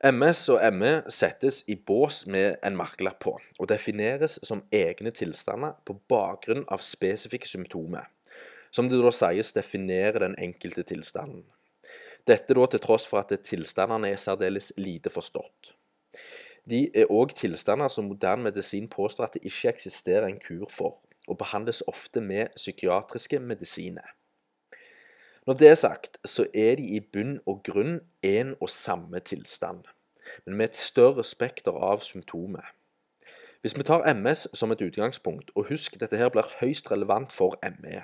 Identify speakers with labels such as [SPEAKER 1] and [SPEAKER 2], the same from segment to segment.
[SPEAKER 1] MS og ME settes i bås med en merkelapp på, og defineres som egne tilstander på bakgrunn av spesifikke symptomer, som det da sies definerer den enkelte tilstanden. Dette da til tross for at tilstandene er særdeles lite forstått. De er òg tilstander som moderne medisin påstår at det ikke eksisterer en kur for, og behandles ofte med psykiatriske medisiner. Når det er sagt, så er de i bunn og grunn én og samme tilstand, men med et større spekter av symptomer. Hvis vi tar MS som et utgangspunkt, og husk dette her blir høyst relevant for ME,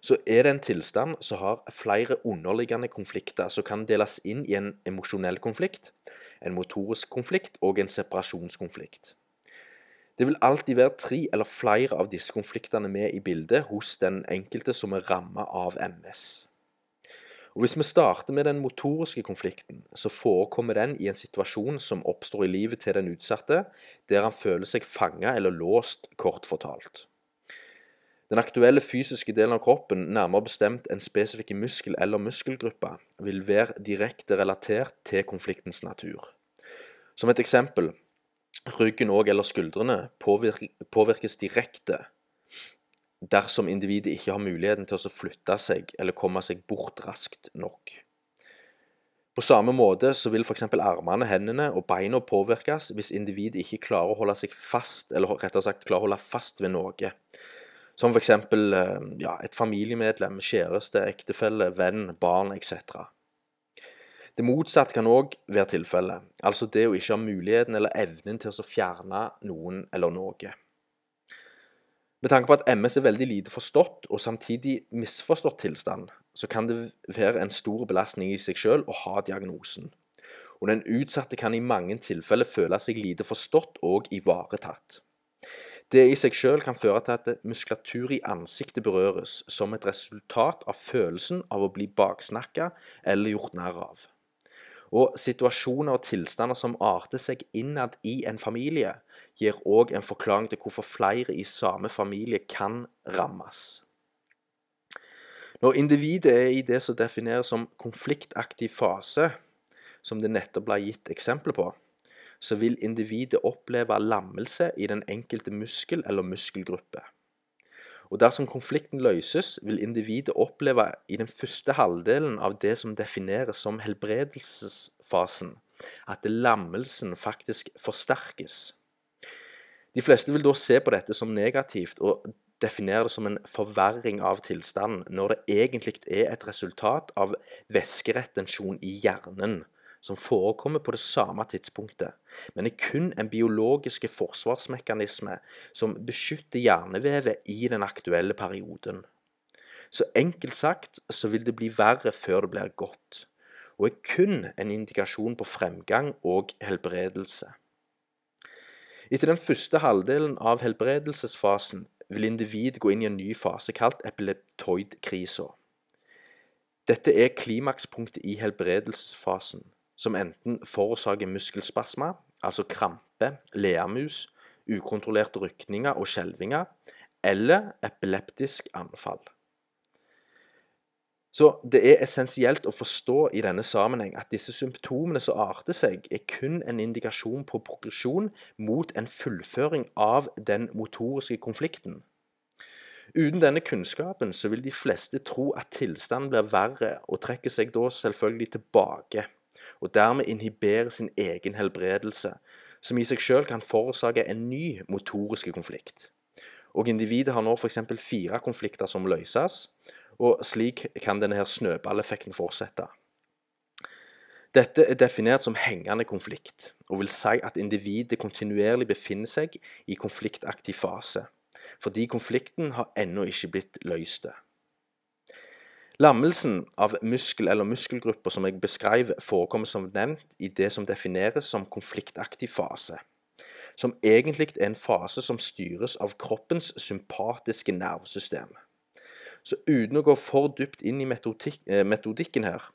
[SPEAKER 1] så er det en tilstand som har flere underliggende konflikter som kan deles inn i en emosjonell konflikt, en motorisk konflikt og en separasjonskonflikt. Det vil alltid være tre eller flere av disse konfliktene med i bildet hos den enkelte som er rammet av MS. Og Hvis vi starter med den motoriske konflikten, så forekommer den i en situasjon som oppstår i livet til den utsatte, der han føler seg fanget eller låst, kort fortalt. Den aktuelle fysiske delen av kroppen, nærmere bestemt en spesifikk muskel eller muskelgruppe, vil være direkte relatert til konfliktens natur. Som et eksempel, ryggen og eller skuldrene påvirkes direkte dersom individet ikke har muligheten til å flytte seg eller komme seg bort raskt nok. På samme måte så vil f.eks. armene, hendene og beina påvirkes hvis individet ikke klarer å holde seg fast, eller rettere sagt klarer å holde fast ved noe. Som f.eks. Eh, ja, et familiemedlem, kjæreste, ektefelle, venn, barn etc. Det motsatte kan òg være tilfellet, altså det å ikke ha muligheten eller evnen til å fjerne noen eller noe. Med tanke på at MS er veldig lite forstått og samtidig misforstått tilstand, så kan det være en stor belastning i seg selv å ha diagnosen. Og den utsatte kan i mange tilfeller føle seg lite forstått og ivaretatt. Det i seg selv kan føre til at muskulatur i ansiktet berøres, som et resultat av følelsen av å bli baksnakka eller gjort narr av. Og situasjoner og tilstander som arter seg innad i en familie, gir òg en forklaring til hvorfor flere i samme familie kan rammes. Når individet er i det som defineres som konfliktaktiv fase, som det nettopp ble gitt eksempler på, så vil individet oppleve lammelse i den enkelte muskel eller muskelgruppe. Og Dersom konflikten løses, vil individet oppleve i den første halvdelen av det som defineres som helbredelsesfasen, at lammelsen faktisk forsterkes. De fleste vil da se på dette som negativt og definere det som en forverring av tilstanden, når det egentlig er et resultat av væskeretensjon i hjernen som forekommer på det samme tidspunktet, men er kun en biologisk forsvarsmekanisme som beskytter hjernevevet i den aktuelle perioden. Så enkelt sagt så vil det bli verre før det blir godt, og er kun en indikasjon på fremgang og helbredelse. Etter den første halvdelen av helbredelsesfasen vil individ gå inn i en ny fase kalt epileptoidkrisa. Dette er klimakspunktet i helbredelsesfasen, som enten forårsaker muskelspasma, altså krampe, leamus, ukontrollerte rykninger og skjelvinger, eller epileptisk anfall. Så det er essensielt å forstå i denne sammenheng at disse symptomene som arter seg, er kun en indikasjon på progresjon mot en fullføring av den motoriske konflikten. Uten denne kunnskapen så vil de fleste tro at tilstanden blir verre, og trekker seg da selvfølgelig tilbake og dermed inhiberer sin egen helbredelse, som i seg selv kan forårsake en ny motoriske konflikt. Og Individet har nå f.eks. fire konflikter som løses, og slik kan denne her snøballeffekten fortsette. Dette er definert som hengende konflikt, og vil si at individet kontinuerlig befinner seg i konfliktaktiv fase, fordi konflikten har ennå ikke blitt løst. Lammelsen av muskel eller muskelgrupper som jeg beskrev, forekommer som nevnt i det som defineres som konfliktaktiv fase, som egentlig er en fase som styres av kroppens sympatiske nervesystem. Så uten å gå for dypt inn i eh, metodikken her,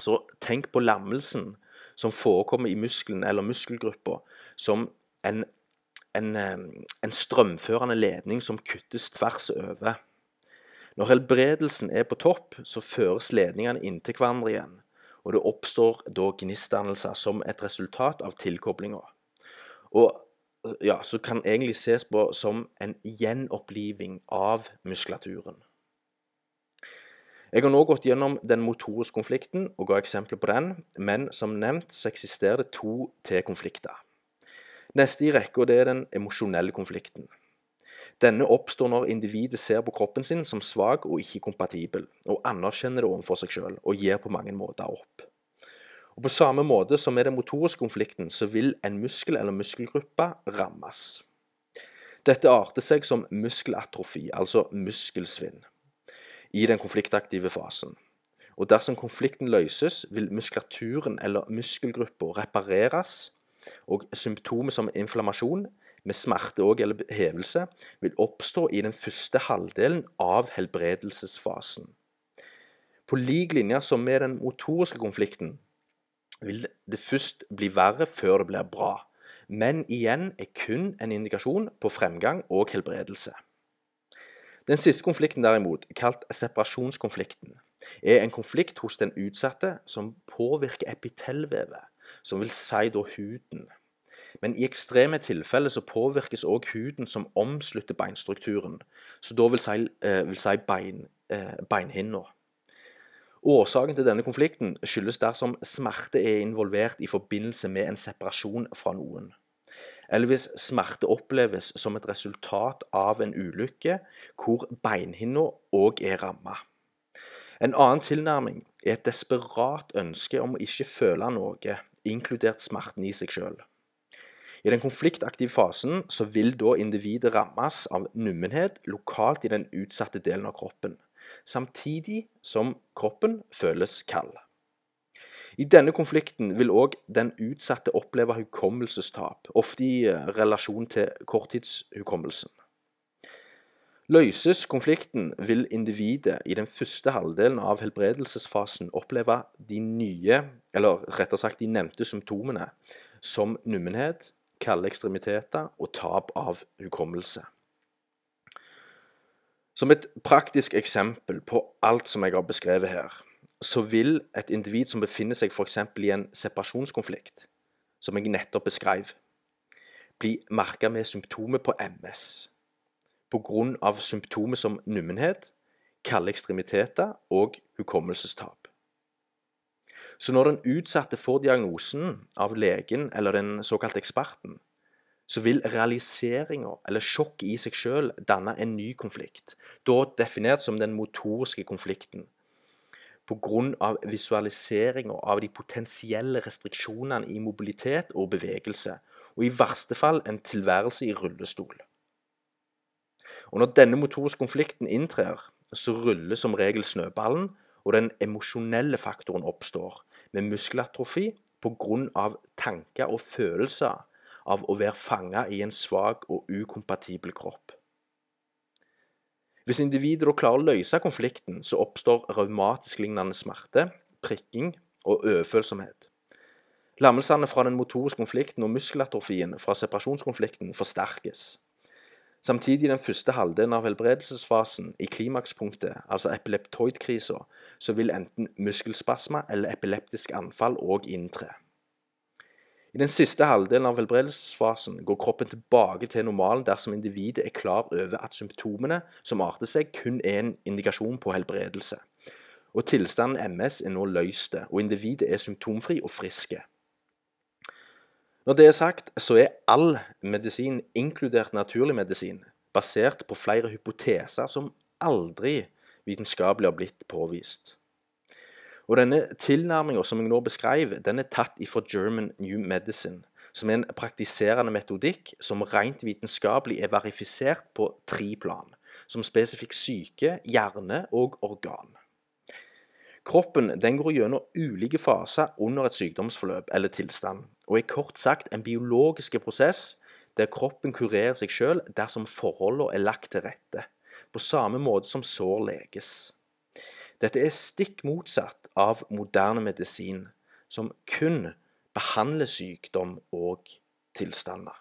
[SPEAKER 1] så tenk på lammelsen som forekommer i muskelen eller muskelgruppa, som en, en, eh, en strømførende ledning som kuttes tvers over. Når helbredelsen er på topp, så føres ledningene inntil hverandre igjen. og det oppstår da gnistdannelser som et resultat av tilkoblinga. Og ja, så kan egentlig ses på som en gjenoppliving av muskulaturen. Jeg har nå gått gjennom den motoriske konflikten og ga eksempler på den, men som nevnt så eksisterer det to T-konflikter. Neste i rekka er den emosjonelle konflikten. Denne oppstår når individet ser på kroppen sin som svak og ikke kompatibel, og anerkjenner det overfor seg selv og gir på mange måter opp. Og På samme måte som med den motoriske konflikten, så vil en muskel eller muskelgruppe rammes. Dette arter seg som muskelatrofi, altså muskelsvinn i den konfliktaktive fasen. Og dersom konflikten løses, vil muskulaturen eller muskelgruppa repareres, og symptomer som inflammasjon, med smerte og eller hevelse, vil oppstå i den første halvdelen av helbredelsesfasen. På lik linje som med den motoriske konflikten vil det først bli verre før det blir bra, men igjen er kun en indikasjon på fremgang og helbredelse. Den siste konflikten derimot, kalt separasjonskonflikten, er en konflikt hos den utsatte som påvirker epitellvevet, som vil si da huden. Men i ekstreme tilfeller så påvirkes òg huden som omslutter beinstrukturen, så da vil si, eh, vil si bein, eh, beinhinna. Årsaken til denne konflikten skyldes dersom smerte er involvert i forbindelse med en separasjon fra noen eller hvis smerte oppleves som et resultat av en ulykke hvor beinhinna òg er ramma. En annen tilnærming er et desperat ønske om å ikke føle noe, inkludert smerten i seg sjøl. I den konfliktaktive fasen så vil da individet rammes av nummenhet lokalt i den utsatte delen av kroppen, samtidig som kroppen føles kald. I denne konflikten vil òg den utsatte oppleve hukommelsestap, ofte i eh, relasjon til korttidshukommelsen. Løses konflikten, vil individet i den første halvdelen av helbredelsesfasen oppleve de nye, eller rettere sagt de nevnte symptomene, som nummenhet, kalde ekstremiteter og tap av hukommelse. Som et praktisk eksempel på alt som jeg har beskrevet her, så vil et individ som befinner seg f.eks. i en separasjonskonflikt, som jeg nettopp beskrev, bli merka med symptomer på MS pga. symptomer som nummenhet, kalde ekstremiteter og hukommelsestap. Så når den utsatte får diagnosen av legen eller den såkalte eksperten, så vil realiseringa eller sjokket i seg sjøl danne en ny konflikt, da definert som den motoriske konflikten pga. visualiseringa av de potensielle restriksjonene i mobilitet og bevegelse, og i verste fall en tilværelse i rullestol. Og Når denne motoriske konflikten inntrer, så ruller som regel snøballen, og den emosjonelle faktoren oppstår, med muskelatrofi pga. tanker og følelser av å være fanga i en svak og ukompatibel kropp. Hvis individet klarer å løse konflikten, så oppstår raumatisk-lignende smerte, prikking og overfølsomhet. Lammelsene fra den motoriske konflikten og muskelatrofien fra separasjonskonflikten forsterkes. Samtidig i den første halvdelen av helbredelsesfasen, i klimakspunktet, altså epileptoidkrisa, så vil enten muskelspasme eller epileptisk anfall òg inntre. I den siste halvdelen av helbredelsesfasen går kroppen tilbake til normalen dersom individet er klar over at symptomene som arter seg, kun er en indikasjon på helbredelse. Og tilstanden MS er nå løst, og individet er symptomfri og friske. Når det er sagt, så er all medisin, inkludert naturlig medisin, basert på flere hypoteser som aldri vitenskapelig har blitt påvist. Og denne tilnærminga som jeg nå beskrev, den er tatt ifra German New Medicine, som er en praktiserende metodikk som rent vitenskapelig er verifisert på tre plan, som spesifikk syke, hjerne og organ. Kroppen den går gjennom ulike faser under et sykdomsforløp eller tilstand, og er kort sagt en biologisk prosess der kroppen kurerer seg selv dersom forholdene er lagt til rette, på samme måte som sår leges. Dette er stikk motsatt av moderne medisin, som kun behandler sykdom og tilstander.